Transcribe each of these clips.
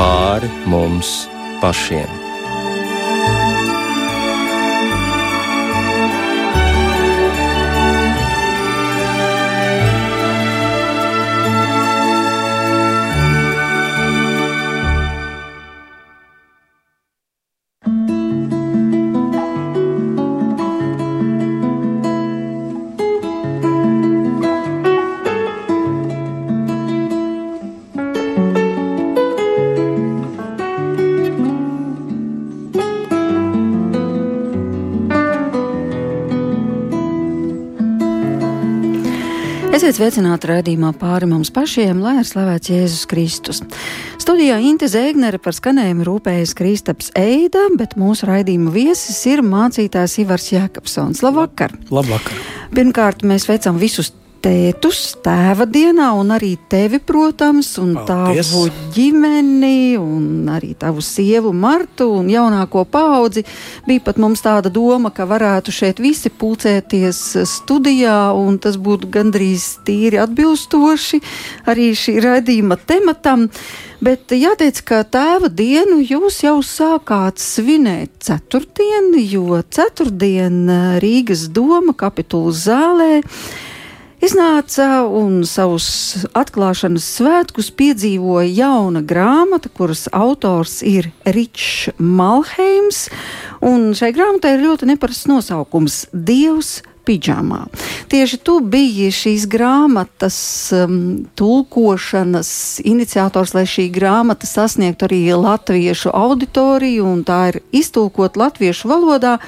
pāri mums pašiem. Esiet sveicināti raidījumā pāri mums pašiem, lai ir slavēts Jēzus Kristus. Studijā Inte Zēgnere par skanējumu rūpējas Kristaps Eida, bet mūsu raidījuma viesis ir mācītājs Ivars Jēkabsons. Labvakar! Labvakar! Pirmkārt, mēs veicam visus tētus tēva dienā, un arī tevi, protams, un Paldies. tavu ģimeni, un arī tavu sievu Martu un jaunāko paudzi. Bija pat mums tāda doma, ka varētu šeit visi pulcēties studijā, un tas būtu gandrīz tīri atbilstoši arī šī raidījuma tematam. Bet jāteic, ka tēva dienu jūs jau sākāt svinēt ceturtdien, jo ceturtdien Rīgas doma kapitulu zālē Iznāca un savus atklāšanas svētkus piedzīvoja jauna grāmata, kuras autors ir Ričs Malheims. Šai grāmatai ir ļoti neparasts nosaukums - Dievs pidžamā. Tieši tu biji šīs grāmatas um, tulkošanas iniciators, lai šī grāmata sasniegtu arī latviešu auditoriju, un tā ir iztulkot latviešu valodā.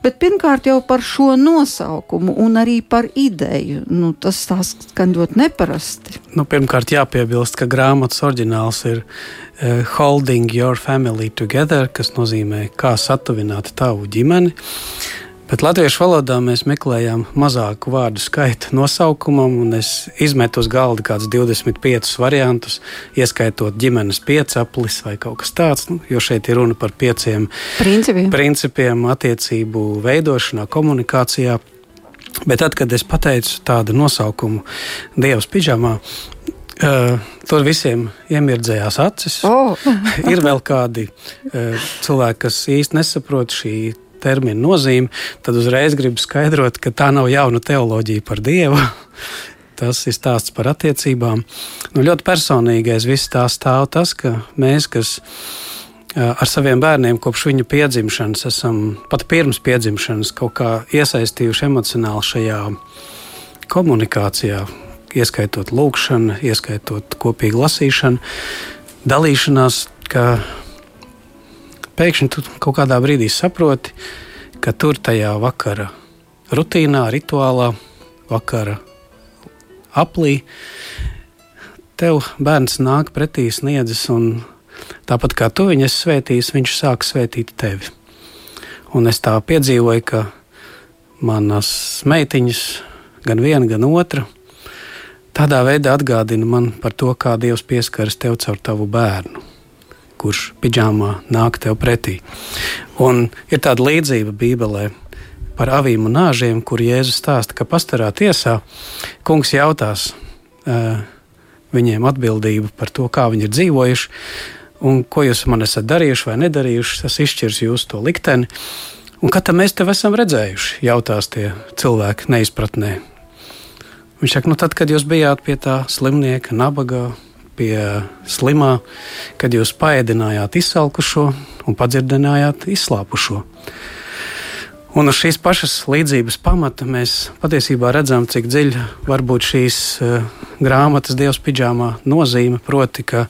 Bet pirmkārt jau par šo nosaukumu un arī par ideju. Nu, tas skan ļoti neparasti. Nu, pirmkārt, jāpiebilst, ka grāmatas oriģināls ir uh, Holding Your Family Together, kas nozīmē, kā satuvināt tavu ģimeni. Bet latviešu valodā mēs meklējām mazāku vārdu skaitu nosaukumam, un es izmetu uz galda kādus 25 variantus, ieskaitot ģimenes piecaplis vai kaut kas tāds, nu, jo šeit ir runa par pieciem principiem, principiem attiecību veidošanā, komunikācijā. Bet tad, kad es pateicu tādu nosaukumu Dievs pidžamā, Uh, tur visiem iemirdzējās acis. Oh. ir vēl kādi uh, cilvēki, kas īsti nesaprot šī termina nozīmi, tad uzreiz gribu skaidrot, ka tā nav jauna teoloģija par Dievu. Tas ir stāsts par attiecībām. Nu, ļoti personīgais viss tā stāv tas, ka mēs, kas ar saviem bērniem kopš viņu piedzimšanas, esam pat pirms piedzimšanas kaut kā iesaistījuši emocionāli šajā komunikācijā, ieskaitot lūgšanu, ieskaitot kopīgu lasīšanu, dalīšanās, ka pēkšņi tu kaut kādā brīdī saproti, ka tur tajā vakara rutīnā, rituālā, vakara aplī, tev bērns nāk pretī sniedzis, un tāpat kā tu viņu svētīs, viņš sāk svētīt tevi. Un es tā piedzīvoju, ka manas meitiņas, gan viena, gan otra, tādā veidā atgādina man par to, kā Dievs pieskaras tev caur tavu bērnu kurš pidžāmā nāk tev pretī. Un ir tāda līdzība Bībelē par avīm un nāžiem, kur Jēzus stāsta, ka pastarā tiesā kungs jautās uh, viņiem atbildību par to, kā viņi ir dzīvojuši. Un ko jūs man esat darījuši vai nedarījuši, tas izšķirs jūsu to likteni. Un kad mēs tev esam redzējuši, jautās tie cilvēki neizpratnē. Viņš saka, nu tad, kad jūs bijāt pie tā slimnieka, nabagā, pie slimā, kad jūs paēdinājāt izsalkušo un padzirdinājāt izslāpušo. Un uz šīs pašas līdzības pamata mēs patiesībā redzam, cik dziļa var būt šīs uh, grāmatas Dievs pidžāmā nozīme. Proti, ka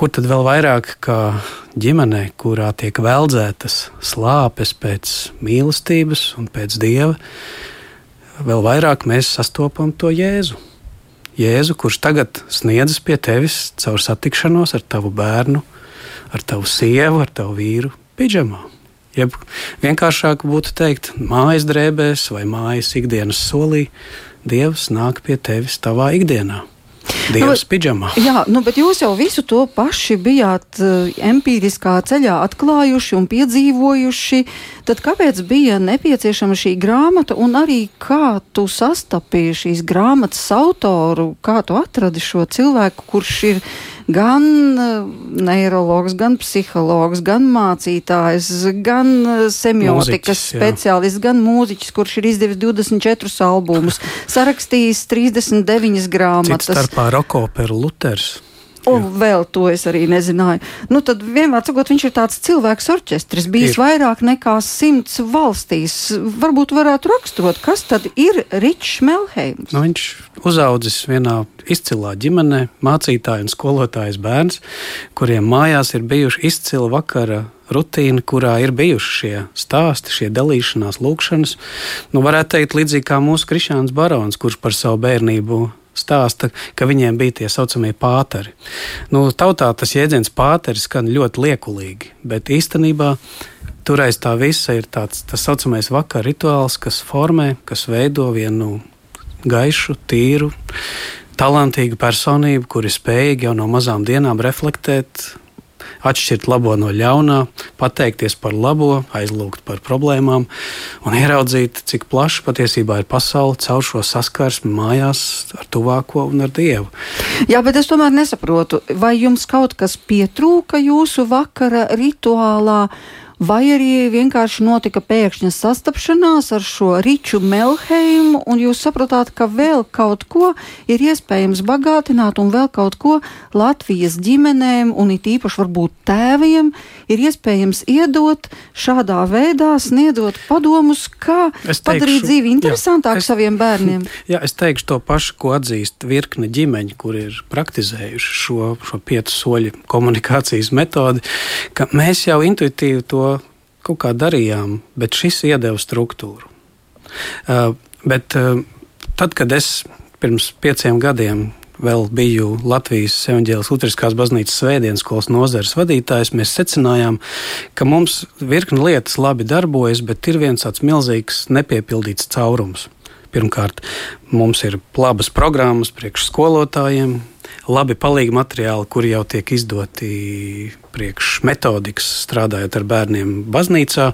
kur tad vēl vairāk kā ģimenē, kurā tiek veldzētas slāpes pēc mīlestības un pēc dieva, vēl vairāk mēs sastopam to Jēzu. Jēzu, kurš tagad sniedzas pie tevis caur satikšanos ar tavu bērnu, ar tavu sievu, ar tavu vīru pidžamā. Jeb vienkāršāk būtu teikt, mājas drēbēs vai mājas ikdienas solī, Dievs nāk pie tevis tavā ikdienā. Dievs nu, pidžamā. Jā, nu, bet jūs jau visu to paši bijāt uh, empiriskā ceļā atklājuši un piedzīvojuši. Tad kāpēc bija nepieciešama šī grāmata un arī kā tu sastapi šīs grāmatas autoru, kā tu atradi šo cilvēku, kurš ir gan neiroloģis, gan psihologs, gan mācītājs, gan semiotikas mūziķis, speciālists, gan mūziķis, kurš ir izdevis 24 albumus, sarakstījis 39 grāmatas. Cits starpā Rokoperu Luters. Un Jā. vēl to es arī nezināju. Nu, tad vienmēr sakot, viņš ir tāds cilvēks orķestris, bijis ir. vairāk nekā simts valstīs. Varbūt varētu raksturot, kas tad ir Ričs Melheims? Nu, viņš uzaudzis vienā izcilā ģimenē, mācītāja un skolotājas bērns, kuriem mājās ir bijuši izcila vakara rutīna, kurā ir bijuši šie stāsti, šie dalīšanās, lūkšanas. Nu, varētu teikt, līdzīgi kā mūsu Krišāns Barons, kurš par savu bērnību stāsta, ka viņiem bija tie saucamie pāteri. Nu, tautā tas jēdziens pāteris skan ļoti liekulīgi, bet īstenībā tur aiz tā visa ir tāds tā saucamais vakar rituāls, kas formē, kas veido vienu gaišu, tīru, talantīgu personību, kuri spējīgi jau no mazām dienām reflektēt atšķirt labo no ļaunā, pateikties par labo, aizlūgt par problēmām un ieraudzīt, cik plaša patiesībā ir pasaule caur šo saskarsmi mājās ar tuvāko un ar Dievu. Jā, bet es tomēr nesaprotu, vai jums kaut kas pietrūka jūsu vakara rituālā? Vai arī vienkārši notika pēkšņa sastapšanās ar šo Riču Melheimu, un jūs sapratāt, ka vēl kaut ko ir iespējams bagātināt, un vēl kaut ko Latvijas ģimenēm, un it īpaši varbūt tēviem, ir iespējams iedot šādā veidā, sniedzot padomus, kā teikšu, padarīt dzīvi interesantāku saviem bērniem. Jā, es teikšu to pašu, ko atzīst virkne ģimeņi, kur ir praktizējuši šo, šo piecu soļu komunikācijas metodi, ka mēs jau intuitīvi to kaut kā darījām, bet šis iedeva struktūru. Uh, bet uh, tad, kad es pirms pieciem gadiem vēl biju Latvijas evanģēlas Lutriskās baznīcas svētdienas skolas nozares vadītājs, mēs secinājām, ka mums virkni lietas labi darbojas, bet ir viens tāds milzīgs nepiepildīts caurums. Pirmkārt, mums ir labas programmas priekš skolotājiem, labi palīgi materiāli, kuri jau tiek izdoti priekš metodikas, strādājot ar bērniem baznīcā.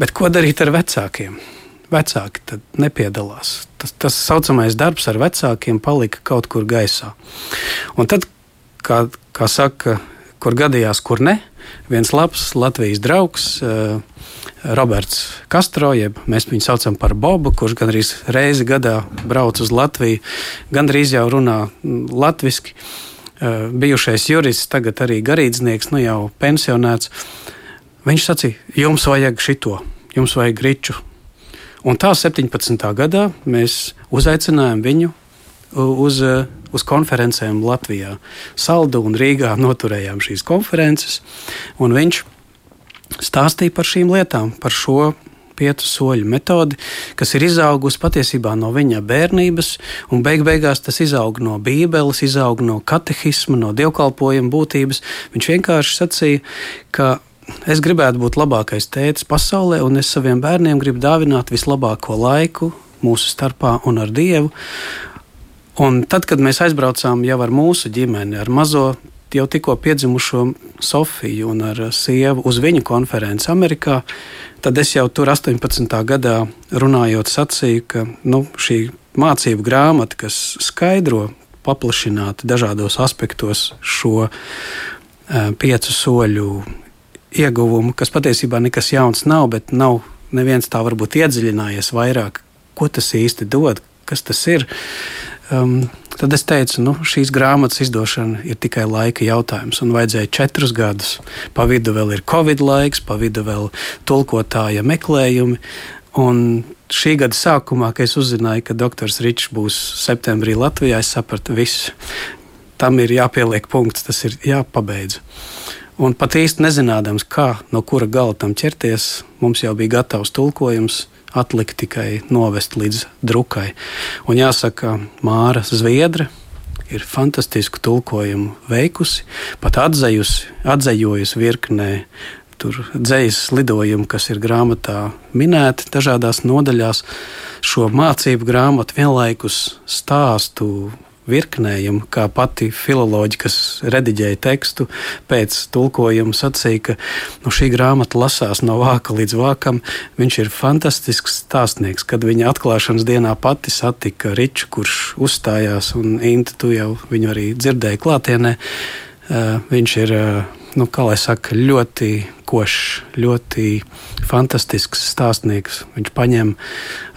Bet ko darīt ar vecākiem? Vecāki tad nepiedalās. Tas tā saucamais darbs ar vecākiem palika kaut kur gaisā. Un tad, kā, kā saka, kur gadījās, kur ne, viens labs Latvijas draugs. Uh, Roberts Kastro, jeb mēs viņu saucam par Bobu, kurš gandrīz reizi gadā brauc uz Latviju, gandrīz jau runā latviešu. Uh, bijušais jurists, tagad arī garīdznieks, nu jau pensionēts. Viņš sacīja, jums vajag šito, jums vajag riču. Un tā 17. gadā mēs uzaicinājām viņu uz, uz konferencēm Latvijā. Saldu un Rīgā noturējām šīs konferences, un viņš stāstīja par šīm lietām, par šo piecu soļu metodi, kas ir izaugusi patiesībā no viņa bērnības, un beig beigās tas izaug no Bībeles, izaug no katehisma, no dievkalpojuma būtības. Viņš vienkārši sacīja, ka es gribētu būt labākais tēvs pasaulē, un es saviem bērniem gribu dāvināt vislabāko laiku mūsu starpā un ar Dievu. Un tad, kad mēs aizbraucām jau ar mūsu ģimeni, ar mazo jau tikko piedzimušo Sofiju un ar sievu uz viņu konferenci Amerikā, tad es jau tur 18. gadā runājot sacīju, ka nu, šī mācību grāmata, kas skaidro paplašināti dažādos aspektos šo uh, piecu soļu ieguvumu, kas patiesībā nekas jauns nav, bet nav neviens tā varbūt iedziļinājies vairāk, ko tas īsti dod, kas tas ir. Um, Tad es teicu, nu, šīs grāmatas izdošana ir tikai laika jautājums. Un vajadzēja četrus gadus. Pa vidu vēl ir Covid laiks, pa vidu vēl tulkotāja meklējumi. Un šī gada sākumā, kad es uzzināju, ka doktors Ričs būs septembrī Latvijā, es sapratu, viss. Tam ir jāpieliek punkts, tas ir jāpabeidz. Un pat īsti nezinādams, kā no kura gala tam ķerties, mums jau bija gatavs tulkojums atlika tikai novest līdz drukai. Un jāsaka, Māra Zviedra ir fantastisku tulkojumu veikusi, pat atzējusi, atzējojusi virknē. Tur dzīslis lidojumu, kas ir grāmatā minēti dažādās nodaļās, šo mācību grāmatu vienlaikus stāstu virknējumu, kā pati filoloģija, kas rediģēja tekstu, pēc tulkojuma sacīja, ka nu, šī grāmata lasās no vāka līdz vākam. Viņš ir fantastisks stāstnieks. Kad viņa atklāšanas dienā pati satika Riču, kurš uzstājās, un Intu, tu jau viņu arī dzirdēji klātienē. Uh, viņš ir uh, nu, kā lai saka, ļoti košs, ļoti fantastisks stāstnieks. Viņš paņem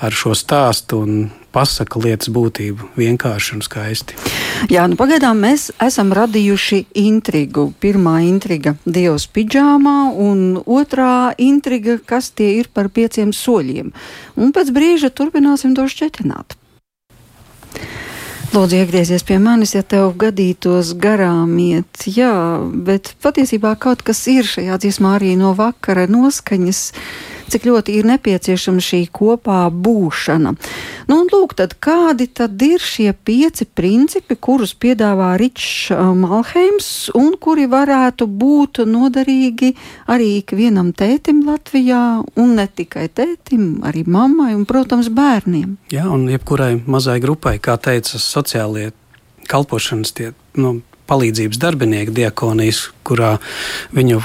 ar šo stāstu un pasaka lietas būtību vienkārši un skaisti. Jā, nu pagaidām mēs esam radījuši intrigu. Pirmā intriga - Dievs pidžāmā, un otrā intriga - kas tie ir par pieciem soļiem. Un pēc brīža turpināsim to šķetināt. Lūdzu, iegriezies pie manis, ja tev gadītos garām iet. Jā, bet patiesībā kaut kas ir šajā dziesmā arī no vakara noskaņas cik ļoti ir nepieciešama šī kopā būšana. Nu, un lūk, tad kādi tad ir šie pieci principi, kurus piedāvā Ričs uh, Malheims un kuri varētu būt noderīgi arī ikvienam tētim Latvijā un ne tikai tētim, arī mammai un, protams, bērniem. Jā, un jebkurai mazai grupai, kā teica sociālie kalpošanas tie, nu, palīdzības darbinieki diakonijas, kurā viņu,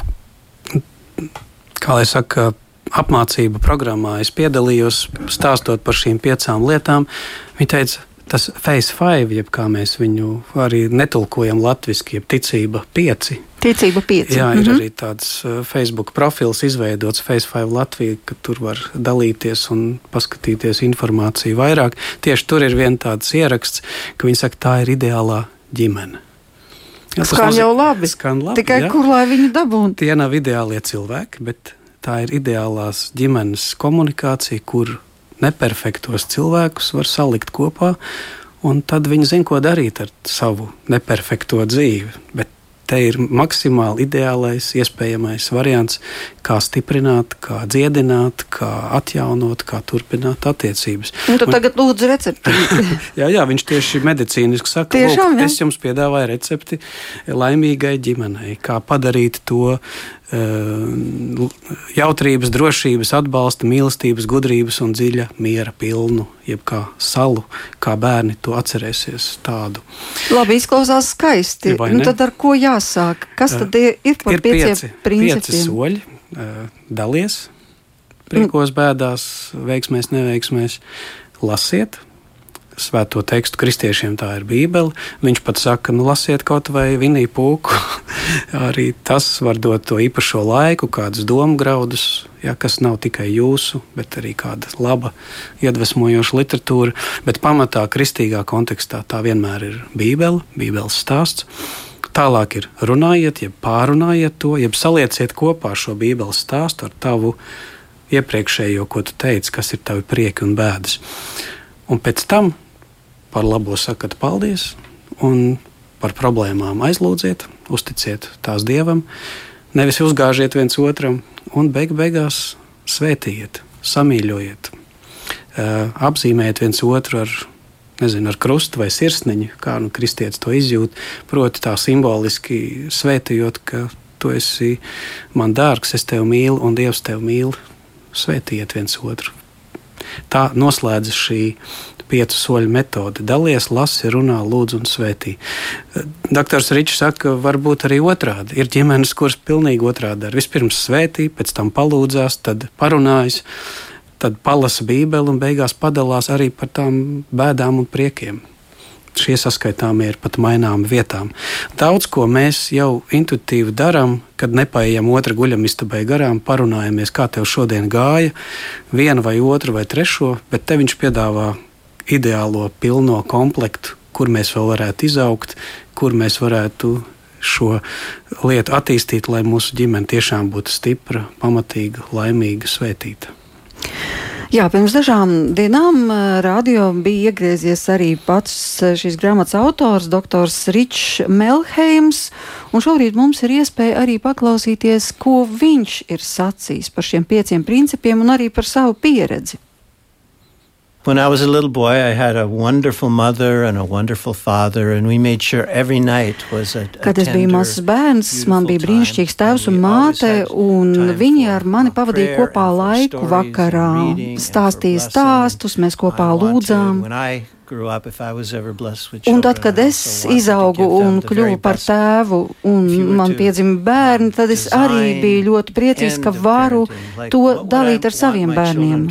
kā lai saka, apmācību programmā es piedalījos, stāstot par šīm piecām lietām. Viņa teica, tas face five, jeb kā mēs viņu arī netulkojam latviešu, jeb ticība pieci. Ticība pieci. Jā, ir mm -hmm. arī tāds uh, Facebook profils izveidots Face Five Latvija, ka tur var dalīties un paskatīties informāciju vairāk. Tieši tur ir viens tāds ieraksts, ka viņi saka, tā ir ideālā ģimene. Jā, skan jau labi. Skan labi Tikai jā. kur lai viņi dabūtu? Tie nav ideālie cilvēki, bet tā ir ideālās ģimenes komunikācija, kur neperfektos cilvēkus var salikt kopā, un tad viņi zina, ko darīt ar savu neperfekto dzīvi. Bet te ir maksimāli ideālais, iespējamais variants, kā stiprināt, kā dziedināt, kā atjaunot, kā turpināt attiecības. Un tu Un, tagad lūdzu recepti. jā, jā, viņš tieši medicīniski saka, Tiešām, lūk, es jums piedāvāju recepti laimīgai ģimenei, kā padarīt to jautrības, drošības, atbalsta, mīlestības, gudrības un dziļa miera pilnu, jeb kā salu, kā bērni to atcerēsies tādu. Labi, izklausās skaisti. Nu, tad ar ko jāsāk? Kas tad ir, ir par ir pieciem pieci, principiem? Pieci soļi. Eh, dalies, priekos, bēdās, veiksmēs, neveiksmēs, lasiet, svēto tekstu kristiešiem tā ir Bībele. Viņš pat saka, nu, lasiet kaut vai vinīju pūku. Arī tas var dot to īpašo laiku, kādus domu graudus, ja, kas nav tikai jūsu, bet arī kāda laba, iedvesmojoša literatūra. Bet pamatā, kristīgā kontekstā, tā vienmēr ir Bībele, Bībeles stāsts. Tālāk ir runājiet, jeb pārunājiet to, jeb salieciet kopā šo Bībeles stāstu ar tavu iepriekšējo, ko tu teici, kas ir tavi prieki un bēdas. Un pēc tam par labo sakat paldies un par problēmām aizlūdziet, uzticiet tās dievam, nevis uzgāžiet viens otram un beig beigās svētījiet, samīļojiet, apzīmējiet viens otru ar nezinu, ar krustu vai sirsniņu, kā nu kristietis to izjūt. Proti, tā simboliski svētījot, ka tu esi man dārgs, es tevi mīlu un Dievs tevi mīl. Svētījiet viens otru. Tā noslēdzas šī piecu soļu metode. Dalies, lasi, runā, lūdzu un svētī. Doktors Ričs saka, varbūt arī otrādi. Ir ģimenes, kuras pilnīgi otrādi dara. Vispirms svētī, pēc tam palūdzās, tad parunājas, tad palasa Bībeli un beigās padalās arī par tām bēdām un priekiem šie saskaitāmie ir pat maināmi vietām. Daudz ko mēs jau intuitīvi darām, kad nepaējam otra guļamistabai garām, parunājamies, kā tev šodien gāja, vienu vai otru vai trešo, bet te viņš piedāvā ideālo pilno komplektu, kur mēs vēl varētu izaugt, kur mēs varētu šo lietu attīstīt, lai mūsu ģimene tiešām būtu stipra, pamatīga, laimīga, svētīta. Jā, pirms dažām dienām radio bija iegriezies arī pats šīs grāmatas autors, doktors Ričs Melheims, šorīt mums ir iespēja arī paklausīties, ko viņš ir sacījis par šiem pieciem principiem un arī par savu pieredzi. When I was a little boy, I had a wonderful mother and a wonderful father, and we made sure every night was a, a Kad es biju mazs bērns, man bija brīnišķīgs tēvs un māte, un viņi ar mani pavadīja kopā laiku vakarā, stāstīja stāstus, mēs kopā lūdzām. Un tad, kad es izaugu un kļuvu par tēvu un man piedzima bērni, tad es arī biju ļoti priecīgs, ka varu to dalīt ar saviem bērniem.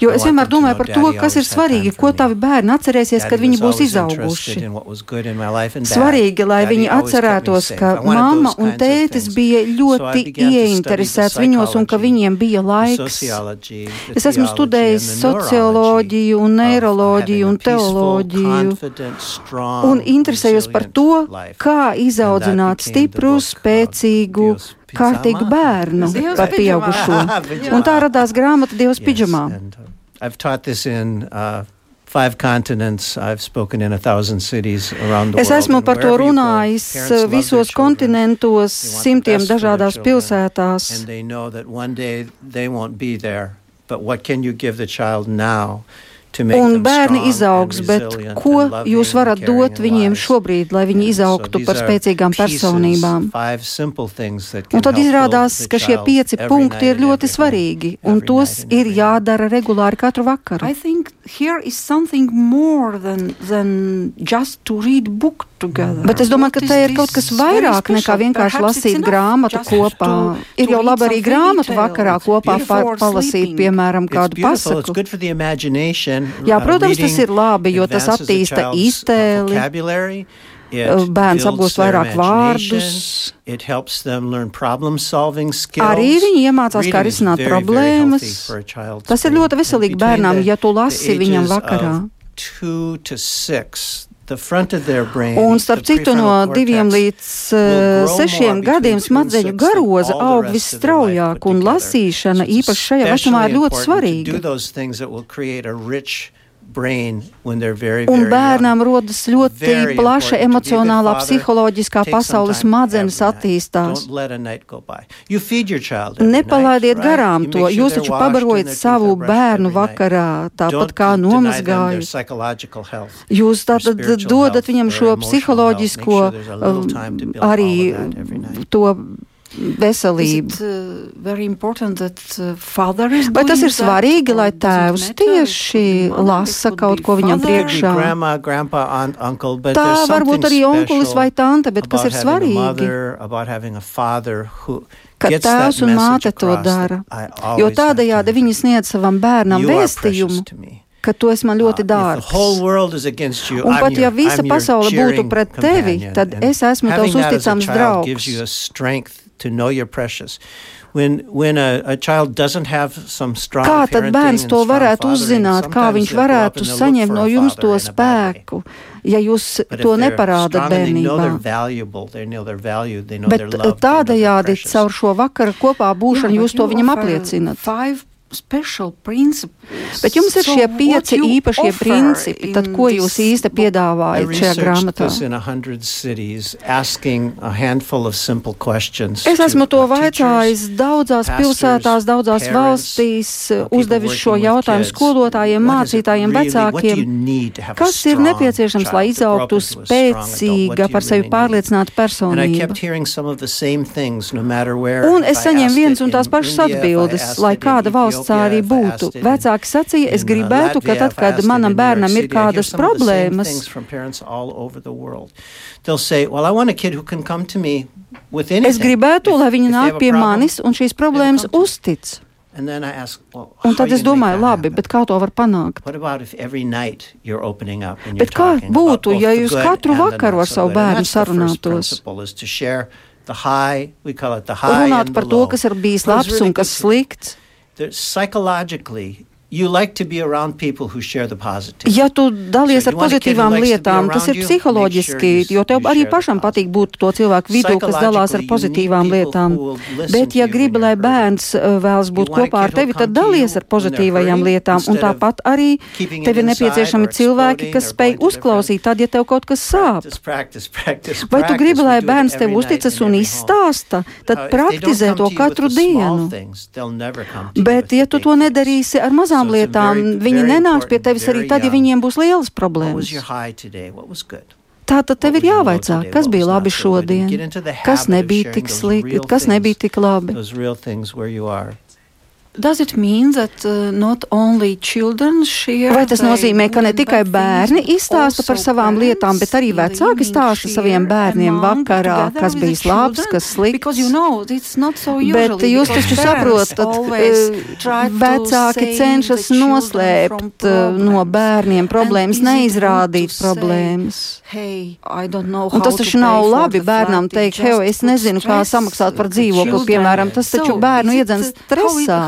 Jo es vienmēr domāju par to, kas ir svarīgi, ko tavi bērni atcerēsies, kad viņi būs izauguši. Svarīgi, lai viņi atcerētos, ka mamma un tētis bija ļoti ieinteresēts viņos un ka viņiem bija laiks. Es esmu studējis socioloģiju un neiroloģiju un teoloģiju. Un interesējos par to, kā izaudzināt stipru, spēcīgu, kārtīgu bērnu par pieaugušo. Un tā radās grāmata Dievs pidžamā. Es esmu par to runājis visos kontinentos, simtiem dažādās pilsētās. But what can you give the child now un bērni izaugs, bet ko jūs varat dot viņiem šobrīd, lai viņi izaugtu par spēcīgām personībām? Un tad izrādās, ka šie pieci punkti ir ļoti svarīgi, un tos ir jādara regulāri katru vakaru here is something more than, than just to read book together. Bet es domāju, ka te ir kaut kas vairāk nekā vienkārši lasīt grāmatu kopā. To, ir jau labi arī grāmatu vakarā kopā palasīt, piemēram, kādu pasaku. Jā, protams, tas ir labi, jo tas attīsta iztēli. Uh, bērns apgūst vairāk vārdus. Arī viņi iemācās, kā risināt problēmas. Tas ir ļoti veselīgi bērnam, ja tu lasi viņam vakarā. Brain, un starp citu, no diviem līdz uh, sešiem gadiem smadzeņu garoza aug visstraujāk, un lasīšana īpaši šajā vecumā ir ļoti svarīga. Un bērnām rodas ļoti plaša emocionālā, psiholoģiskā pasaule, smadzenes attīstās. Nepalaidiet garām to, jūs taču pabarojat savu bērnu vakarā, tāpat kā nomazgājat. Jūs tātad dodat viņam šo psiholoģisko, um, arī to veselību. Vai tas ir svarīgi, lai tēvs tieši lasa kaut ko viņam priekšā? Grandma, grandpa, aunt, uncle, Tā varbūt arī onkulis vai tante, bet kas ir svarīgi? Mother, who, ka tēvs un māte to dara, jo tādējādi viņi sniedz savam bērnam vēstījumu ka tu esi man ļoti dārgs. You, un pat ja visa pasaule būtu pret tevi, tad es esmu tavs uzticams draugs to know you're precious. When, when a, a child doesn't have some strong kā tad bērns to varētu uzzināt, kā viņš varētu saņemt no jums to spēku, ja jūs to neparādat bērnībā? Bet uh, tādajādi caur šo vakaru kopā būšanu jūs to viņam apliecinat. Bet jums ir so šie pieci īpašie principi, tad ko jūs īsti piedāvājat šajā grāmatā? Es esmu to vaicājis daudzās pilsētās, daudzās valstīs, uzdevis šo jautājumu skolotājiem, mācītājiem, vecākiem. Kas ir nepieciešams, lai izaugtu spēcīga, par sevi pārliecināta personība? Un es saņēmu viens un tās pašas atbildes, lai kāda valsts tas tā arī būtu. Vecāki sacīja, es gribētu, ka tad, kad manam bērnam ir kādas problēmas, es gribētu, lai viņi nāk pie manis un šīs problēmas uztic. Ask, well, un tad es domāju, labi, bet kā to var panākt? Bet kā būtu, ja jūs katru vakaru ar savu bērnu sarunātos? Runāt par to, kas ir bijis labs un kas slikts. They're, psychologically, Ja tu dalies ar pozitīvām lietām, tas ir psiholoģiski, jo tev arī pašam patīk būt to cilvēku vidū, kas dalās ar pozitīvām lietām. Bet, ja gribi, lai bērns uh, vēlas būt kopā ar tevi, tad dalies ar pozitīvajām lietām. Un tāpat arī tev ir nepieciešami cilvēki, kas spēj uzklausīt, tad, ja tev kaut kas sāp. Vai tu gribi, lai bērns tev uzticas un izstāsta, tad praktizē to katru dienu. Bet, ja tu to nedarīsi ar mazām, mazām lietām. Viņi nenāks pie tevis arī tad, ja viņiem būs lielas problēmas. Tā tad tev ir jāvaicā, kas bija labi šodien, kas nebija tik slikti, kas nebija tik labi does it mean that uh, not only children share? Vai tas nozīmē, ka ne tikai bērni izstāsta par savām lietām, bet arī vecāki stāsta saviem bērniem vakarā, kas bijis labs, kas slikts? You know, so bet jūs taču saprotat, vecāki cenšas noslēpt no bērniem problēmas, neizrādīt problēmas. Hey, Un tas taču nav labi bērnam teikt, hei, es nezinu, kā samaksāt par dzīvokli, piemēram, tas taču bērnu iedzen stresā.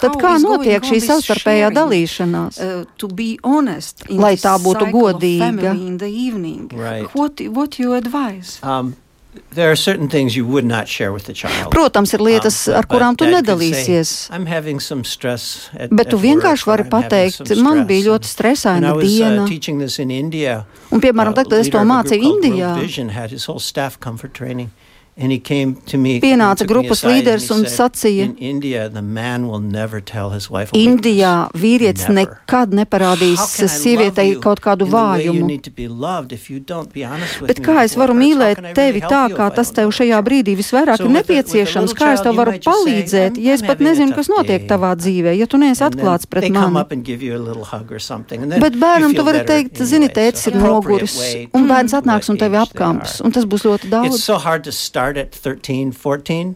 Tad kā notiek šī savstarpējā dalīšanās? Uh, Lai tā būtu godīga. Right. What, what you advise? Um, There are certain things you would not share with the child. Protams, ir lietas, Um, ar kurām tu nedalīsies. say, "I'm having some stress at- Bet tu vienkārši work," vari or, "I'm having pateikt, some man stress." bija ļoti And stresaina I was, uh, diena. teaching this in India. Un, piemēram, Uh, tad, kad es to mācīju Indijā, Pienāca grupas līderis un sacīja. Indijā vīrietis nekad neparādīs sievietei kaut kādu vājumu. Bet kā es varu mīlēt tevi tā, kā tas tev šajā brīdī visvairāk ir nepieciešams? Kā es tev varu palīdzēt, "I'm- ja es pat nezinu, kas notiek day." tavā dzīvē, ja tu neesi atklāts pret mani? Bet bērnam tu vari teikt, zini, tētis ir noguris, un bērns atnāks un tevi apkamps, un tas būs ļoti daudz. Start at 13, 14.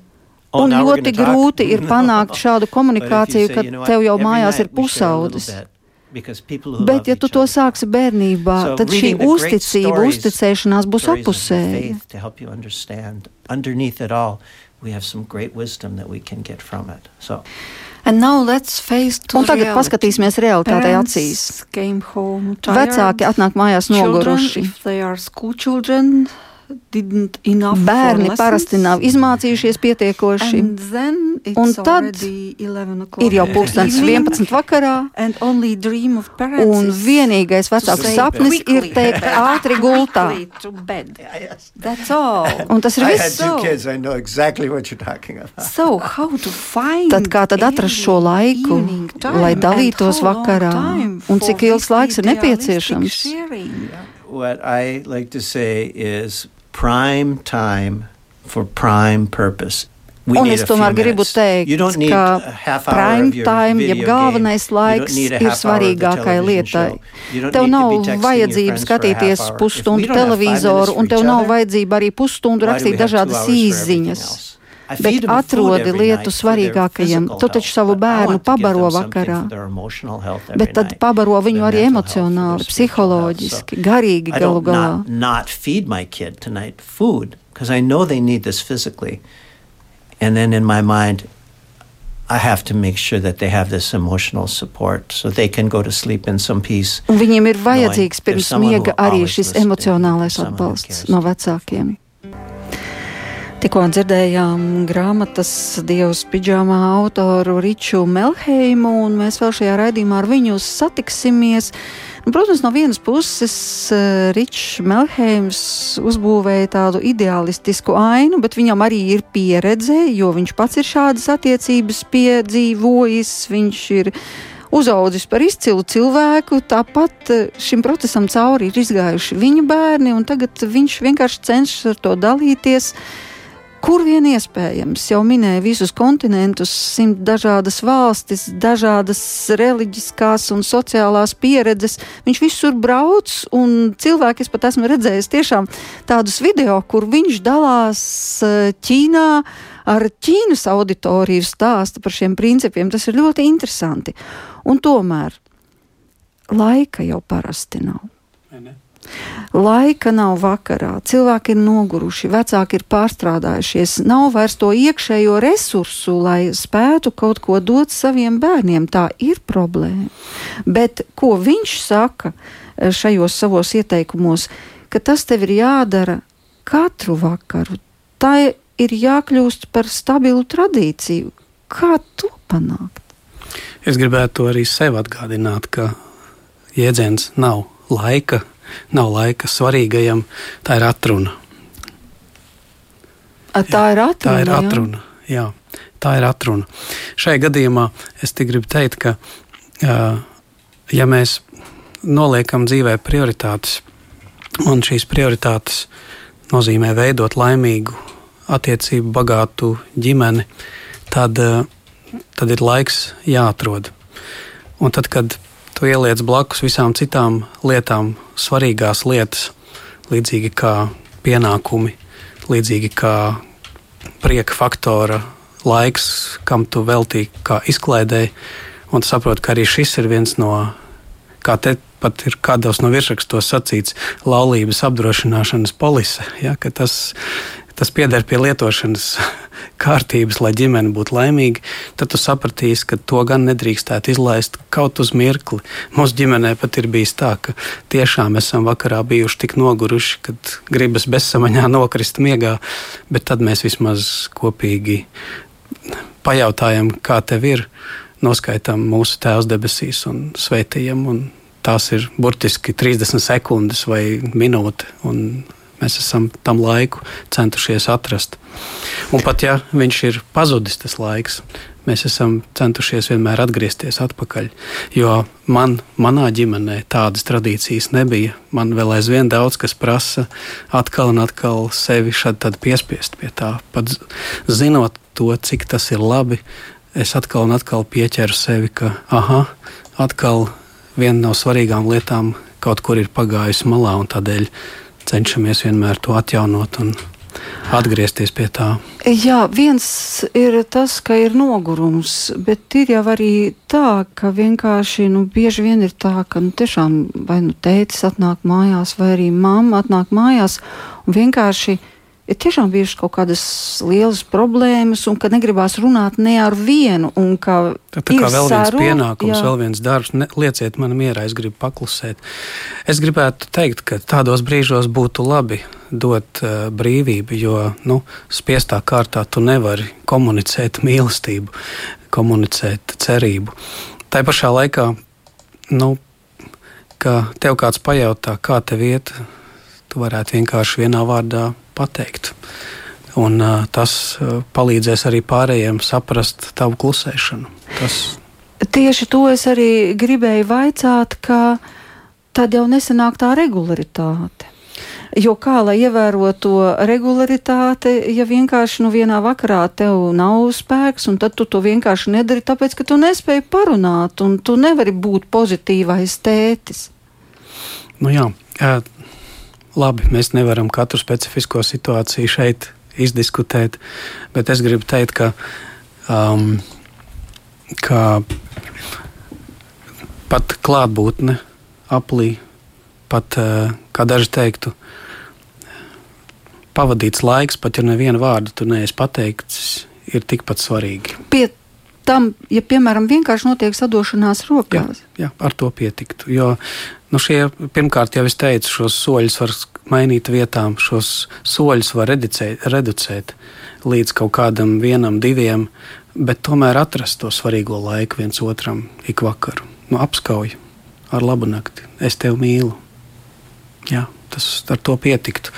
Oh, Un ļoti gonna talk? grūti ir panākt šādu But if you komunikāciju, kad you know what, tev jau mājās ir pusaudzis. bit, because people who Bet, ja tu to sāksi bērnībā, So tad šī reading the great uzticība, stories, uzticēšanās būs apusēja. faith to help you understand. Underneath it all, we have some great wisdom that we can get from it. So And now let's face to Un tagad reality. paskatīsimies realitātei Parents acīs. came home tired. Vecāki atnāk mājās Children, noguruši. if they are school children, Bērni parasti nav izmācījušies pietiekoši. And then it's Un tad already 11 o'clock Ir jau pulkstenis evening, 11 vakarā, And only dream of parents un is vienīgais vecāks sapnis ir quickly, teikt ātri gultā. quickly to bed. yes. That's all. Un tas ir I viss. had two so- kids. I know exactly what you're talking about. So how to find Tad kā tad atrast šo laiku, evening time lai and dalītos how long vakarā? Un for cik ilgs laiks ir nepieciešams? sharing? What I like to say is prime time for prime purpose. We Un es tomēr gribu teikt, ka prime time, jeb galvenais laiks ir svarīgākai lietai. Tev nav vajadzība skatīties pusstundu televizoru, un tev nav vajadzība arī pusstundu rakstīt dažādas īziņas. Else? I Bet feed them food atrodi every lietu night for their svarīgākajiem. physical Tu taču health, savu but I bērnu want to give them pabaro something vakarā. for their emotional health every Bet tad night, pabaro for viņu their arī mental health, for emocionāli, their spiritual health. psiholoģiski, So garīgi I galu don't galā. not, not feed my kid tonight food because I know they need this physically. And then in my mind, I have to make sure that they have this emotional support so they can go to sleep in some peace. Un viņiem ir vajadzīgs Knowing pirms there's someone who miega arī always šis listening, emocionālais someone who atbalsts cares. no vecākiem. Tikko dzirdējām grāmatas Dievs pidžāmā autoru Riču Melheimu, un mēs vēl šajā raidījumā ar viņu satiksimies. Un, protams, no vienas puses eh, Ričs Melheims uzbūvēja tādu ideālistisku ainu, bet viņam arī ir pieredze, jo viņš pats ir šādas attiecības piedzīvojis. Viņš ir uzaudzis par izcilu cilvēku, tāpat eh, šim procesam cauri ir izgājuši viņa bērni, un tagad viņš vienkārši cenšas ar to dalīties. Kur vien iespējams, jau minēja visus kontinentus, simt dažādas valstis, dažādas reliģiskās un sociālās pieredzes. Viņš visur brauc, un cilvēki, es pat esmu redzējis tiešām tādus video, kur viņš dalās eh, Ķīnā ar Ķīnas auditoriju stāsta par šiem principiem. Tas ir ļoti interesanti. Un tomēr laika jau parasti nav. Laika nav vakarā, cilvēki ir noguruši, vecāki ir pārstrādājušies, nav vairs to iekšējo resursu, lai spētu kaut ko dot saviem bērniem. Tā ir problēma. Bet ko viņš saka eh, šajos savos ieteikumos, ka tas tev ir jādara katru vakaru. Tā ir jākļūst par stabilu tradīciju. Kā to panākt? Es gribētu arī sev atgādināt, ka jēdziens nav laika, nav laika svarīgajam, tā ir atruna. A, tā ir atruna. Tā ir jā? atruna. Jā, tā ir atruna. Šajā gadījumā es tik gribu teikt, ka, ja mēs noliekam dzīvē prioritātes, un šīs prioritātes nozīmē veidot laimīgu, attiecību bagātu ģimeni, tad tad ir laiks jāatrod. Un tad, kad tu ieliec blakus visām citām lietām, svarīgās lietas, līdzīgi kā pienākumi, līdzīgi kā prieka faktora laiks, kam tu veltīji kā izklaidēji, un tu saproti, ka arī šis ir viens no, kā te pat ir kādos no virsrakstos sacīts, laulības apdrošināšanas polise, ja, tas, tas pieder pie lietošanas kārtības, lai ģimene būtu laimīga, tad tu sapratīsi, ka to gan nedrīkstētu izlaist kaut uz mirkli. Mūsu ģimenē pat ir bijis tā, ka tiešām esam vakarā bijuši tik noguruši, ka gribas bezsamaņā nokrist miegā, bet tad mēs vismaz kopīgi pajautājam, kā tev ir, noskaitām mūsu Tēvs debesīs un sveitījam. Un tās ir burtiski 30 sekundes vai minūte. Mēs esam tam laiku centušies atrast. Un pat ja viņš ir pazudis, tas laiks, mēs esam centušies vienmēr atgriezties atpakaļ. Jo man, manā ģimenē tādas tradīcijas nebija. Man vēl aizvien daudz kas prasa atkal un atkal sevi šādi piespiest pie tā. Pat zinot to, cik tas ir labi, es atkal un atkal pieķeru sevi, ka aha, atkal viena no svarīgām lietām kaut kur ir pagājusi malā un tādēļ cenšamies vienmēr to atjaunot un atgriezties pie tā. Jā, viens ir tas, ka ir nogurums, bet ir jau arī tā, ka vienkārši nu, bieži vien ir tā, ka nu, tiešām vai nu tētis atnāk mājās, vai arī mamma atnāk mājās un vienkārši ir tiešām bijušas kaut kādas lielas problēmas, un ka negribās runāt ne ar vienu. Tā, tā kā vēl viens saru, pienākums, jā. vēl viens darbs, ne, lieciet man mierā, es gribu paklusēt. Es gribētu teikt, ka tādos brīžos būtu labi dot uh, brīvību, jo nu, spiestā kārtā tu nevari komunicēt mīlestību, komunicēt cerību. Tā pašā laikā, nu, ka tev kāds pajautā, kā tev iet, tu varētu vienkārši vienā vārdā pateikt. Un, uh, tas uh, palīdzēs arī pārējiem saprast tavu klusēšanu. Tas... Tieši to es arī gribēju vaicāt, ka tad jau nesenāk tā regularitāte. Jo kā lai ievērotu to regularitāti, ja vienkārši nu, vienā vakarā tev nav spēks, un tad tu to vienkārši nedari, tāpēc ka tu nespēji parunāt, un tu nevari būt pozitīvais tētis. Nu jā, labi, mēs nevaram katru specifisko situāciju šeit izdiskutēt, bet es gribu teikt, ka, um, ka pat klātbūtne aplī, pat, uh, kā daži teiktu, pavadīts laiks, pat ja nevienu vārdu tu neesi pateikts, ir tikpat svarīgi. Pie tam, ja piemēram vienkārši notiek sadošanās rokās. Jā, jā ar to pietiktu. Jo nu, šie, pirmkārt, jau es teicu, šos soļus var mainīt vietām, šos soļus var reducēt, reducēt līdz kaut kādam vienam, diviem, bet tomēr atrast to svarīgo laiku viens otram ik vakaru. Nu, apskauj ar labu nakti. Es tevi mīlu. Jā, tas ar to pietiktu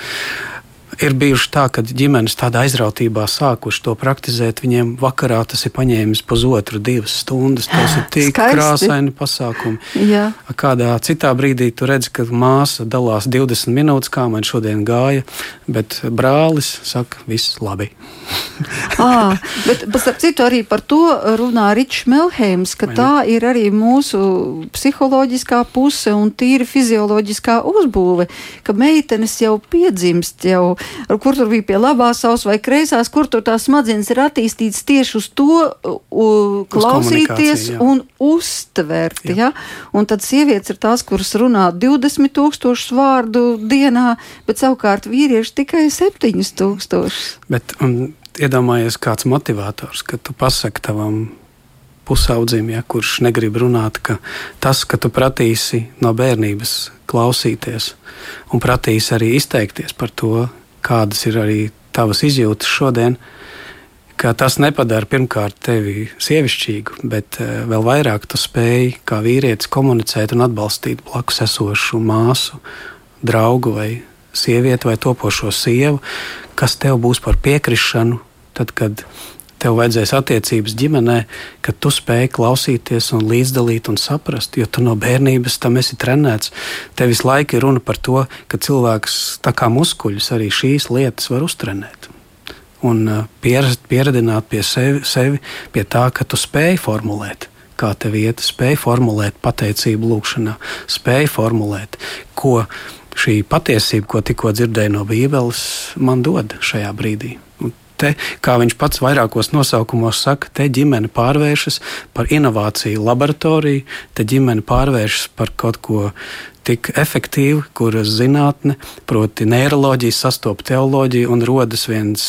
ir bijuši tā, ka ģimenes tādā aizrautībā sākuši to praktizēt. Viņiem vakarā tas ir paņēmis pusotru, divas stundas. Tas ir tik Skaisti. krāsaini pasākumi. Jā. Kādā citā brīdī tu redzi, ka māsa dalās 20 minūtes, kā man šodien gāja, bet brālis saka, viss labi. à, bet, bet citu arī par to runā Ričs Melheims, ka tā ir arī mūsu psiholoģiskā puse un tīri fizioloģiskā uzbūve, ka meitenes jau piedzimst jau kur tur bija pie labās savas vai kreisās, kur tur tās smadzenes ir attīstītas tieši uz to uh, klausīties jā. un uztvert. Ja? Un tad sievietes ir tās, kuras runā 20 tūkstošus vārdu dienā, bet savukārt vīrieši tikai 7 tūkstošus. Bet um, iedomājies kāds motivators, ka tu pasaki tavam pusaudzim, ja, kurš negrib runāt, ka tas, ka tu pratīsi no bērnības klausīties un pratīsi arī izteikties par to, kādas ir arī tavas izjūtas šodien, ka tas nepadara pirmkārt tevi sievišķīgu, bet uh, vēl vairāk tu spēj kā vīrietis komunicēt un atbalstīt blakus esošu māsu, draugu vai sievieti vai topošo sievu, kas tev būs par piekrišanu, tad, kad tev vajadzēs attiecības ģimenē, ka tu spēj klausīties un līdzdalīt un saprast, jo tu no bērnības tam esi trenēts. Tev visu laiku ir runa par to, ka cilvēks tā kā muskuļus arī šīs lietas var uztrenēt. un uh, pierast, pieredzināt pie sevi, sevi, pie tā, ka tu spēj formulēt. Kā tev iet, spēj formulēt pateicību lūgšanā, spēj formulēt, ko šī patiesība, ko tikko dzirdēju no Bībeles, man dod šajā brīdī. Te, kā viņš pats vairākos nosaukumos saka, te ģimene pārvēršas par inovāciju laboratoriju, te ģimene pārvēršas par kaut ko tik efektīvu, kuras zinātne, proti, neiroloģija sastopas teoloģiju un rodas viens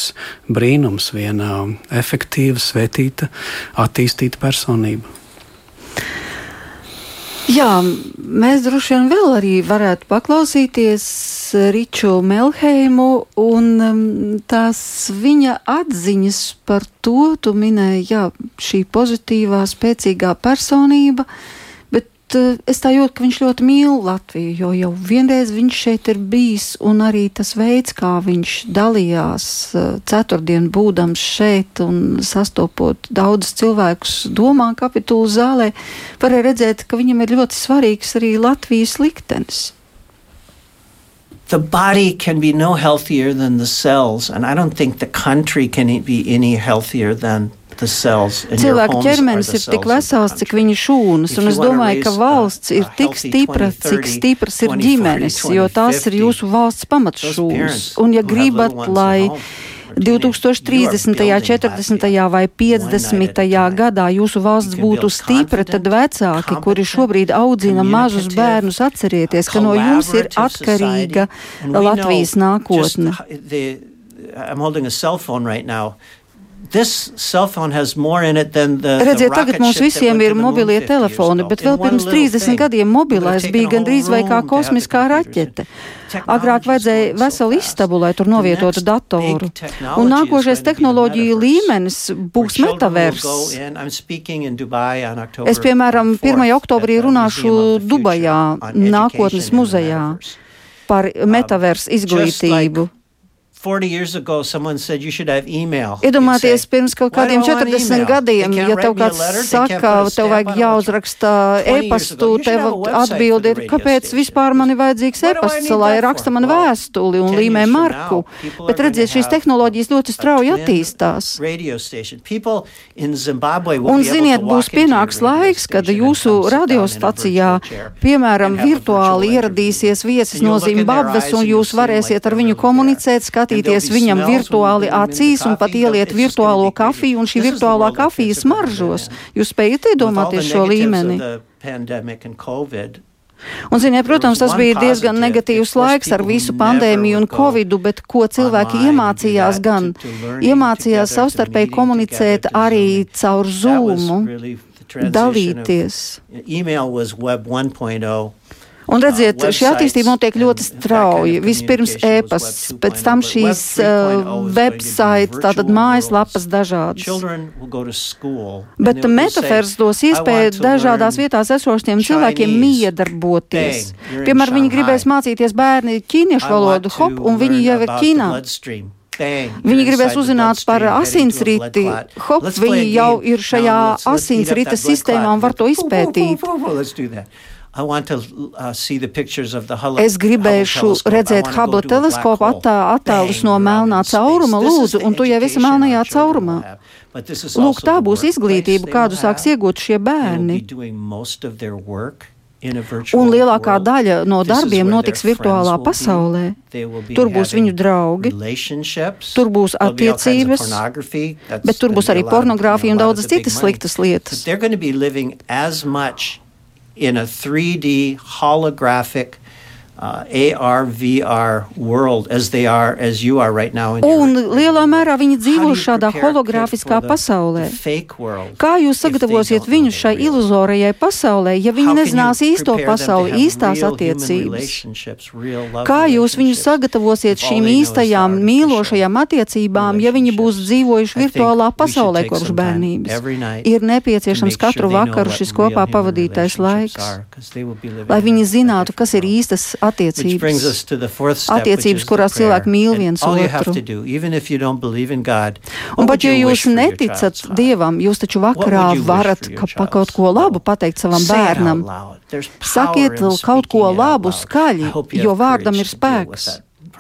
brīnums, viena efektīva, svētīta, attīstīta personība. Jā, mēs droši vien vēl arī varētu paklausīties Riču Melheimu un um, tās viņa atziņas par to, tu minēji, jā, šī pozitīvā, spēcīgā personība, uh, es tā jūtu, ka viņš ļoti mīl Latviju, jo jau vienreiz viņš šeit ir bijis, un arī tas veids, kā viņš dalījās eh, ceturtdien būdams šeit un sastopot daudzus cilvēkus domā kapitulu zālē, varēja redzēt, ka viņam ir ļoti svarīgs arī Latvijas liktenis. The body can be no healthier than the cells, and I don't think the country can be any healthier than Cilvēka ķermenis ir tik vesels, cik viņa šūnas, un es domāju, ka valsts ir tik stipra, cik stipras ir ģimenes, jo tās ir jūsu valsts pamatšūnas. Un ja gribat, lai 2030., 40. vai 50. gadā jūsu valsts būtu stipra, tad vecāki, kuri šobrīd audzina mazus bērnus, atcerieties, ka no jums ir atkarīga Latvijas nākotne. I'm holding a cell phone right now. Redziet, tagad mums visiem ir mobilie telefoni, bet vēl pirms 30 gadiem mobilais bija gandrīz vai kā kosmiskā raķete. Agrāk vajadzēja veselu istabu, lai tur novietotu datoru. Un nākošais tehnoloģiju līmenis būs metavers. Es, piemēram, 1. oktobrī runāšu Dubajā, nākotnes muzejā par uh, metavers izglītību. Iedomājieties, pirms kaut kādiem 40 gadiem, ja tev kāds saka, tev vajag jāuzraksta e-pastu, tev atbildi ir, kāpēc vispār man ir vajadzīgs e-pasts, lai raksta man vēstuli un līmē marku. Bet redziet, šīs tehnoloģijas ļoti strauji attīstās. Un ziniet, būs pienāks laiks, kad jūsu radiostacijā, piemēram, virtuāli ieradīsies viesis no Zimbabves un jūs varēsiet ar viņu komunicēt, skatīt skatīties viņam virtuāli acīs un pat ieliet virtuālo kafiju, un šī virtuālā kafija smaržos. Jūs spējat iedomāties šo līmeni? Un, ziniet, protams, tas bija diezgan negatīvs laiks ar visu pandēmiju un covidu, bet ko cilvēki iemācījās gan? Iemācījās savstarpēji komunicēt arī caur zūmu, dalīties. Un redziet, šī attīstība notiek ļoti strauji. Vispirms e-pasts, pēc tam šīs uh, websites, tātad mājaslapas dažādas. Bet metafērs dos iespēju dažādās vietās esošiem cilvēkiem miedarboties. Piemēram, viņi gribēs mācīties bērni ķīniešu valodu, hop, un viņi jau ir Ķīnā. Viņi gribēs uzzināt par asinsriti. Hop, viņi jau ir šajā asinsrita sistēmā un var to izpētīt. Uh, es gribēšu redzēt Hubble teleskopu attā, attēlus no melnā cauruma, lūdzu, un tu jau esi melnajā caurumā. Lūk, tā būs izglītība, kādu sāks iegūt šie bērni. Un lielākā daļa no darbiem notiks virtuālā pasaulē. Tur būs viņu draugi, tur būs attiecības, bet tur būs arī pornogrāfija un daudzas citas sliktas lietas in a 3D holographic uh, AR, VR world as they are, as you are right now. Un lielā mērā viņi dzīvo šādā hologrāfiskā pasaulē. Kā jūs sagatavosiet viņus šai iluzorajai pasaulē, ja viņi nezinās īsto pasauli, īstās attiecības? Kā jūs viņus sagatavosiet šīm īstajām mīlošajām attiecībām, ja viņi būs dzīvojuši virtuālā pasaulē kopš bērnības? Ir nepieciešams katru vakaru šis kopā pavadītais laiks, lai viņi zinātu, kas ir īstas attiecības attiecības, attiecības kurās cilvēki mīl viens otru. Un pat ja jūs neticat Dievam, jūs taču vakarā varat pa kaut ko labu pateikt savam bērnam. Sakiet kaut ko labu skaļi, jo vārdam ir spēks.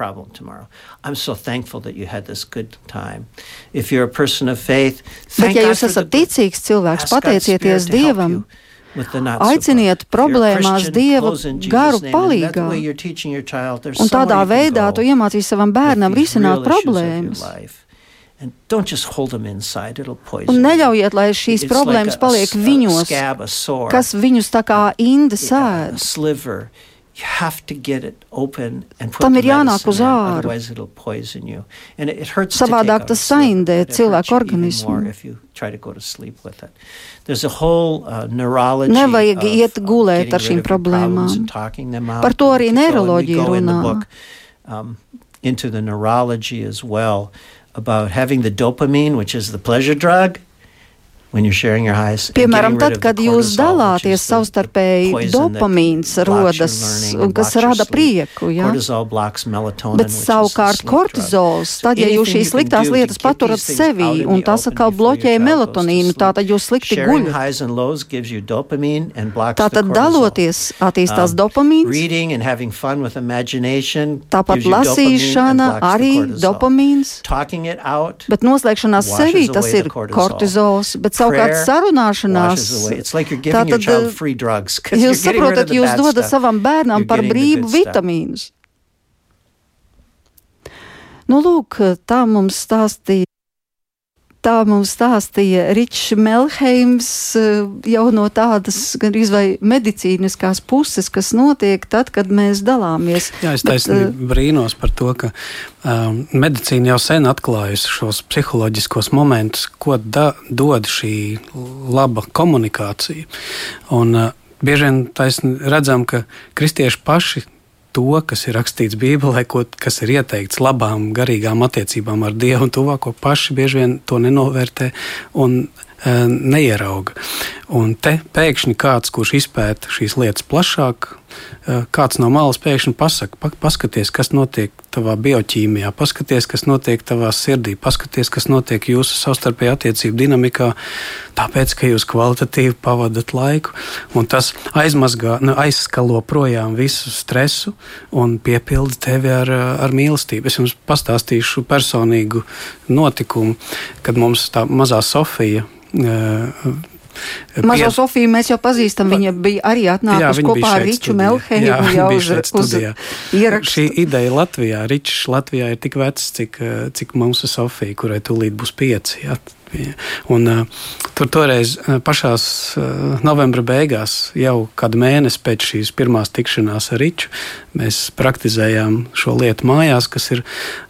problem tomorrow. I'm so thankful that you had this good time. If you're a person of faith, Bet, ja jūs esat ticīgs cilvēks, pateicieties Dievam, aiciniet problēmās Dievu garu palīgā. Un tādā veidā tu iemācīsi savam bērnam risināt problēmas. Un neļaujiet, lai šīs problēmas paliek viņos, kas viņus tā kā inde sēd. Tam ir jānāk uz āru. Savādāk tas saindē cilvēku organismu. Nevajag iet gulēt ar šīm problēmām. Par to arī neiroloģija runā. Um, into the neurology as well about having the dopamine, which is the pleasure drug, Piemēram, tad, kad jūs dalāties savstarpēji, dopamīns rodas, kas rada prieku. Ja? Bet savukārt kortizols, tad, ja jūs šīs sliktās lietas paturat sevī, un tas atkal bloķē melatonīnu, tātad jūs slikti guļat. Tātad daloties attīstās um, dopamīns, tāpat lasīšana arī dopamīns, bet noslēgšanās sevī tas ir kortizols. Savukārt sarunāšanās. Like tātad, jūs saprotat, jūs dodat savam bērnam par brīvu vitamīnus. Nu, lūk, tā mums stāstīja Tā mums stāstīja Ričs Melheims eh, jau no tādas gandrīz vai medicīniskās puses, kas notiek tad, kad mēs dalāmies. Jā, es taisnīgi uh, brīnos par to, ka um, medicīna jau sen atklājusi šos psiholoģiskos momentus, ko da, dod šī laba komunikācija. Un, uh, bieži vien taisni redzam, ka kristieši paši to, kas ir rakstīts Bībelē, ko, kas ir ieteikts labām, garīgām attiecībām ar Dievu un tuvāko, paši bieži vien to nenovērtē un e, neierauga. Un te pēkšņi kāds, kurš izpēta šīs lietas plašāk, kāds no malas pēkšņi pasaka, pa, paskaties, kas notiek tavā bioķīmijā, paskaties, kas notiek tavā sirdī, paskaties, kas notiek jūsu savstarpējā attiecību dinamikā, tāpēc, ka jūs kvalitatīvi pavadat laiku, un tas aizmazgā, nu, aizskalo projām visu stresu un piepilda tevi ar, ar mīlestību. Es jums pastāstīšu personīgu notikumu, kad mums tā mazā Sofija uh, Mazo Pied... Sofiju mēs jau pazīstam. Viņa bija arī atnākusi kopā ar Riču Melhēju jau uz, uz ierakstu. Šī ideja Latvijā, Ričs Latvijā ir tik vecs, cik, cik mūsu Sofija, kurai tūlīt būs pieci. Jā. Un, uh, tur toreiz pašā uh, novembra beigās, jau kādu mēnesi pēc šīs pirmās tikšanās ar Riču, mēs praktizējām šo lietu mājās, kas ir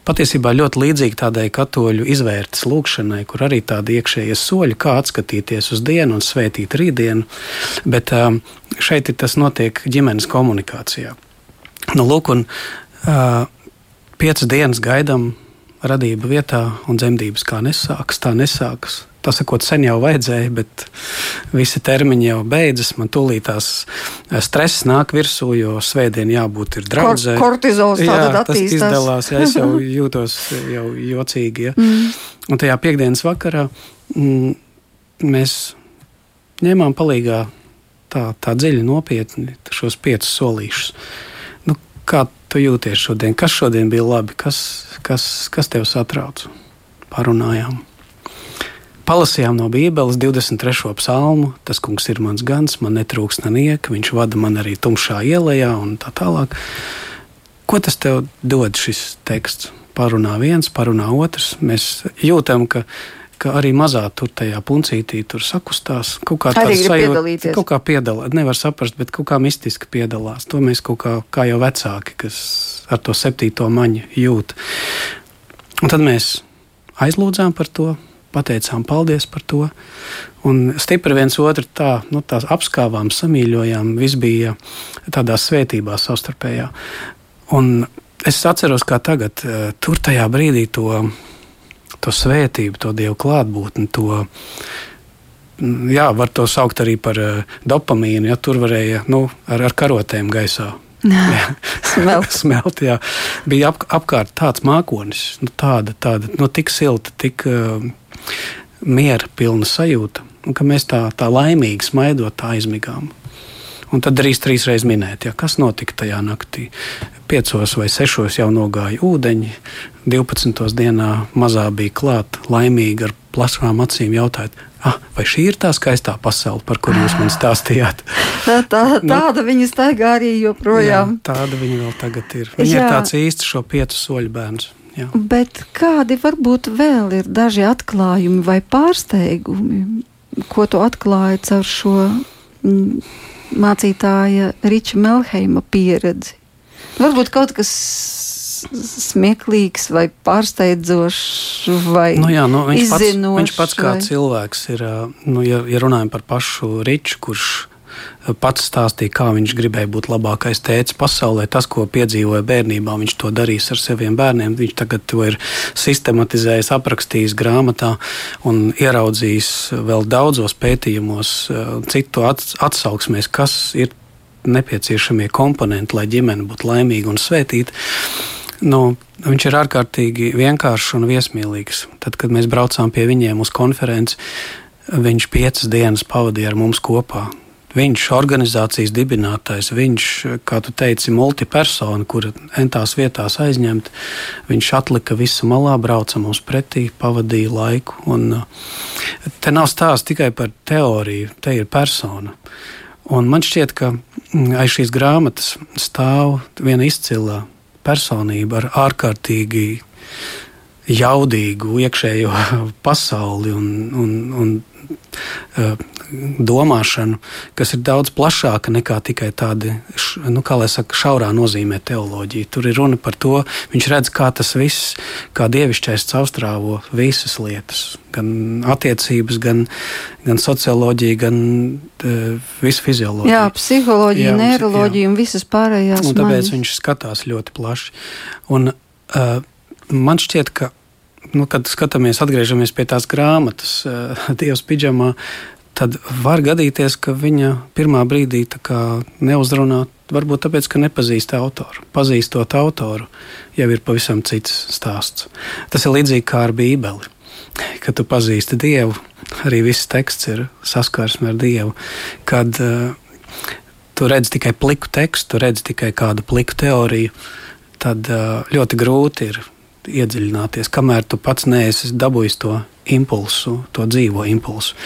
patiesībā ļoti līdzīga tādai katoļu izvērtes lūkšanai, kur arī tādi iekšējie soļi, kā atskatīties uz dienu un svētīt rītdienu. Bet um, šeit tas notiek ģimenes komunikācijā. Nu, lūk, un, uh, piecas dienas gaidām radība vietā un dzemdības kā nesākas, tā nesākas. Tā sakot, sen jau vajadzēja, bet visi termiņi jau beidzas. Man tūlīt tās eh, stress nāk virsū, jo svētdien jābūt ir draudzē. Kor kortizols jā, tas izdalās, jā, es jau jūtos jau jocīgi. Ja. Mm. Un tajā piekdienas vakarā mm, mēs ņēmām palīgā tā, tā dziļi nopietni šos piecus solīšus. Nu, kā tu jūties šodien? Kas šodien bija labi? Kas, kas, kas tev satrauc? Parunājām. Palasījām no Bībeles 23. psalmu. Tas kungs ir mans gans, man netrūks nenieka, viņš vada man arī tumšā ielā un tā tālāk. Ko tas tev dod šis teksts? Parunā viens, parunā otrs. Mēs jūtam, ka ka arī mazā tur tajā puncītī tur sakustās. Kaut kā tāda sajūta, kaut kā piedalās, nevar saprast, bet kaut kā mistiski piedalās. To mēs kaut kā, kā jau vecāki, kas ar to septīto maņu jūt. Un tad mēs aizlūdzām par to, pateicām paldies par to. Un stipri viens otru tā, nu, tā apskāvām, samīļojām. Viss bija tādā svētībā savstarpējā. Un es atceros, kā tagad, eh, tur tajā brīdī to to svētību, to dievu klātbūtni, to. Jā, var to saukt arī par uh, dopamīnu. Ja, tur varēja nu, ar, ar karotēm gaisā smelt. smelt jā. Bija ap, apkārt tāds mākonis, nu, tāda, tāda nu, tik silta, tik uh, miera pilna sajūta, un ka mēs tā, tā laimīgi smaidot, tā aizmigām. Un tad drīz trīs reizes minēt, ja, kas notika tajā naktī. Piecos vai sešos jau nogāja ūdeņi, 12. dienā mazā bija klāta, laimīga ar plašām acīm jautājot, ah, vai šī ir tā skaistā pasaule, par kuru jūs man stāstījāt? tā, tā, nu, tāda viņa staigā arī joprojām. Jā, tāda viņa vēl tagad ir. Viņa jā. ir tāds īsts šo piecu soļu bērns. Jā. Bet kādi varbūt vēl ir daži atklājumi vai pārsteigumi, ko tu atklāji caur šo mm, mācītāja Riča Melheima pieredzi? Varbūt kaut kas smieklīgs vai pārsteidzošs vai nu jā, nu, viņš, pats, viņš pats kā vai... cilvēks ir, nu, ja, ja runājam par pašu Riču, kurš pats stāstīja, kā viņš gribēja būt labākais tēvs pasaulē. Tas, ko piedzīvoja bērnībā, viņš to darīs ar saviem bērniem. Viņš tagad to ir sistematizējis, aprakstījis grāmatā un ieraudzījis vēl daudzos pētījumos, citu atsauksmēs, kas ir nepieciešamie komponenti, lai ģimene būtu laimīga un svētīta. Nu, viņš ir ārkārtīgi vienkāršs un viesmīlīgs. Tad, kad mēs braucām pie viņiem uz konferenci, viņš piecas dienas pavadīja ar mums kopā. Viņš ir organizācijas dibinātājs, viņš, kā tu teici, multipersona, kur entās vietās aizņemt. Viņš atlika visu malā, brauca mums pretī, pavadīja laiku. Un, te nav stāsts tikai par teoriju, te ir persona. Un man šķiet, ka aiz šīs grāmatas stāv viena izcila personība ar ārkārtīgi jaudīgu iekšējo pasauli un, un, un uh, domāšanu, kas ir daudz plašāka nekā tikai tāda, nu, kā lai saka, šaurā nozīmē teoloģija. Tur ir runa par to, viņš redz, kā tas viss, kā dievišķais caurstrāvo visas lietas, gan attiecības, gan, gan socioloģija, gan uh, visu fizioloģiju. Jā, psiholoģija, jā, neiroloģija jā. un visas pārējās. Un tāpēc maņas. viņš skatās ļoti plaši. Un, uh, man šķiet, ka nu, kad skatāmies, atgriežamies pie tās grāmatas, uh, Dievs pidžamā, tad var gadīties, ka viņa pirmā brīdī neuzrunā. Varbūt tāpēc, ka nepazīst autoru. Pazīstot autoru, jau ir pavisam cits stāsts. Tas ir līdzīgi kā ar Bībeli. Kad tu pazīsti Dievu, arī viss teksts ir saskarsme ar Dievu. Kad uh, tu redz tikai pliku tekstu, redz tikai kādu pliku teoriju, tad uh, ļoti grūti ir iedziļināties, kamēr tu pats neesi dabūjis to impulsu, to dzīvo impulsu.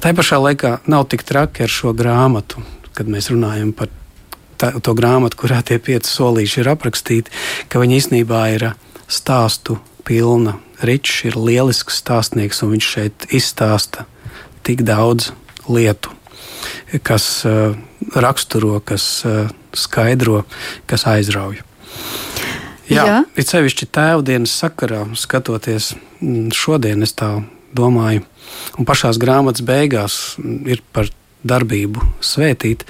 Tā pašā laikā nav tik traki ar šo grāmatu, kad mēs runājam par tā, to grāmatu, kurā tie pieci solīši ir aprakstīti, ka viņa īstenībā ir stāstu pilna. Ričs ir lielisks stāstnieks, un viņš šeit izstāsta tik daudz lietu, kas uh, raksturo, kas uh, skaidro, kas aizrauj. Jā, Jā. it sevišķi tēvdienas sakarā, skatoties mm, šodien, es tā domāju, un pašā grāmatas beigās ir par darbību svētīt.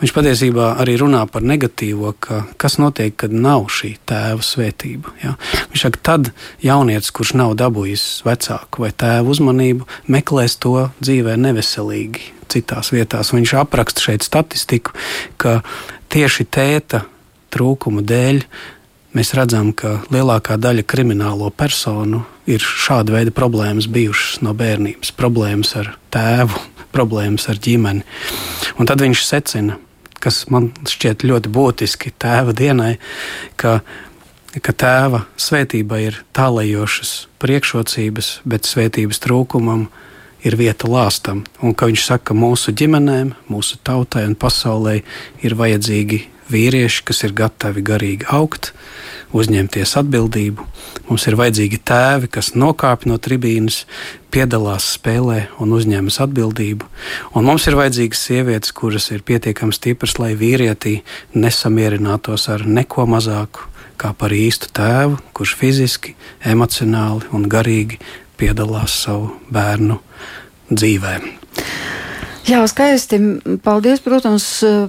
Viņš patiesībā arī runā par negatīvo, ka, kas notiek, kad nav šī tēva svētība. Ja? Viņš saka, tad jaunietis, kurš nav dabūjis vecāku vai tēvu uzmanību, meklēs to dzīvē neveselīgi citās vietās. Viņš apraksta šeit statistiku, ka tieši tēta trūkuma dēļ mēs redzam, ka lielākā daļa kriminālo personu ir šāda veida problēmas bijušas no bērnības. Problēmas ar tēvu, problēmas ar ģimeni. Un tad viņš secina, kas man šķiet ļoti būtiski tēva dienai, ka, ka tēva svētība ir tālējošas priekšrocības, bet svētības trūkumam ir vieta lāstam. Un ka viņš saka, ka mūsu ģimenēm, mūsu tautai un pasaulē ir vajadzīgi vīrieši, kas ir gatavi garīgi augt, uzņemties atbildību. Mums ir vajadzīgi tēvi, kas nokāpj no tribīnes, piedalās spēlē un uzņemas atbildību. Un mums ir vajadzīgas sievietes, kuras ir pietiekami stipras, lai vīrietī nesamierinātos ar neko mazāku kā par īstu tēvu, kurš fiziski, emocionāli un garīgi piedalās savu bērnu dzīvēm. Jā, skaisti. Paldies, protams,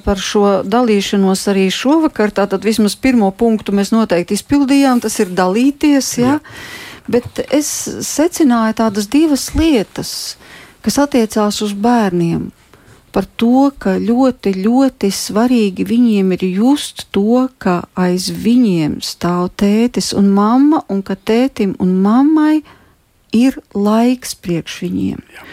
par šo dalīšanos arī šovakar. Tātad vismaz pirmo punktu mēs noteikti izpildījām, tas ir dalīties. Jā? Jā. Bet es secināju tādas divas lietas, kas attiecās uz bērniem. Par to, ka ļoti, ļoti svarīgi viņiem ir just to, ka aiz viņiem stāv tētis un mamma, un ka tētim un mammai ir laiks priekš viņiem. Jā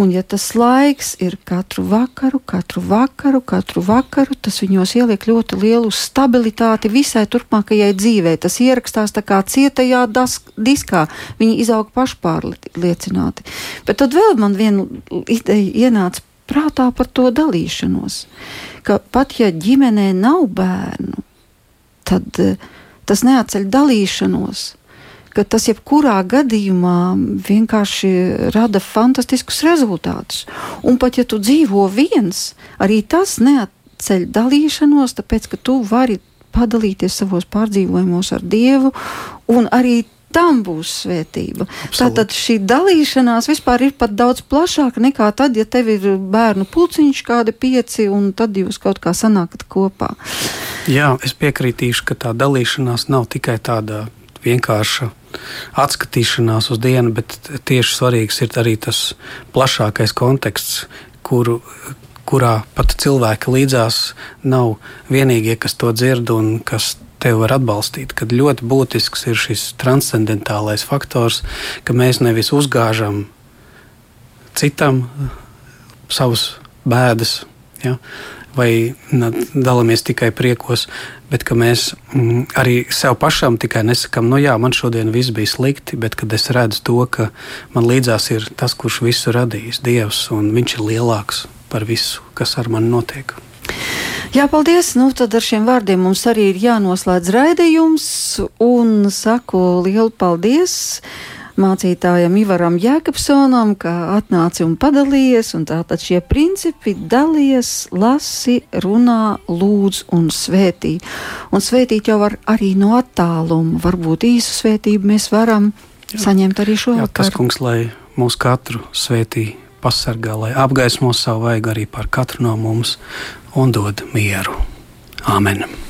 Un, ja tas laiks ir katru vakaru, katru vakaru, katru vakaru, tas viņos ieliek ļoti lielu stabilitāti visai turpmākajai dzīvei. Tas ierakstās tā kā cietajā diskā. Viņi izaug pašpārliecināti. Bet tad vēl man viena ideja ienāca prātā par to dalīšanos. Ka pat ja ģimenē nav bērnu, tad uh, tas neatceļ dalīšanos ka tas jebkurā gadījumā vienkārši rada fantastiskus rezultātus. Un pat ja tu dzīvo viens, arī tas neatceļ dalīšanos, tāpēc ka tu vari padalīties savos pārdzīvojumos ar Dievu un arī tam būs svētība. Absolut. Tātad šī dalīšanās vispār ir pat daudz plašāka nekā tad, ja tev ir bērnu pulciņš, kādi pieci, un tad jūs kaut kā sanākat kopā. Jā, es piekritīšu, ka tā dalīšanās nav tikai tāda vienkārša atskatīšanās uz dienu, bet tieši svarīgs ir arī tas plašākais konteksts, kuru, kurā pat cilvēki līdzās nav vienīgie, kas to dzird un kas tevi var atbalstīt. Kad ļoti būtisks ir šis transcendentālais faktors, ka mēs nevis uzgāžam citam savus bēdas. Ja? Vai dalāmies tikai priekos, bet mēs mm, arī sev pašam tikai nesakām, nu jā, man šodien viss bija slikti, bet kad es redzu to, ka man līdzās ir tas, kurš visu radījis, Dievs, un Viņš ir lielāks par visu, kas ar mani notiek. Jā, paldies. Nu, tad ar šiem vārdiem mums arī ir jānoslēdz raidījums. Un saku lielu paldies mācītājam Ivaram Jēkabsonam, ka atnāci un padalījies. Un tātad šie principi dalies, lasi, runā, lūdz un svētī. Un svētīt jau var arī no attāluma. Varbūt īsu svētību mēs varam Jā. saņemt arī šovakar. Jā, tas kungs, lai mūs katru svētī pasargā, lai apgaismo savu vaigu arī par katru no mums un dod mieru. Āmen!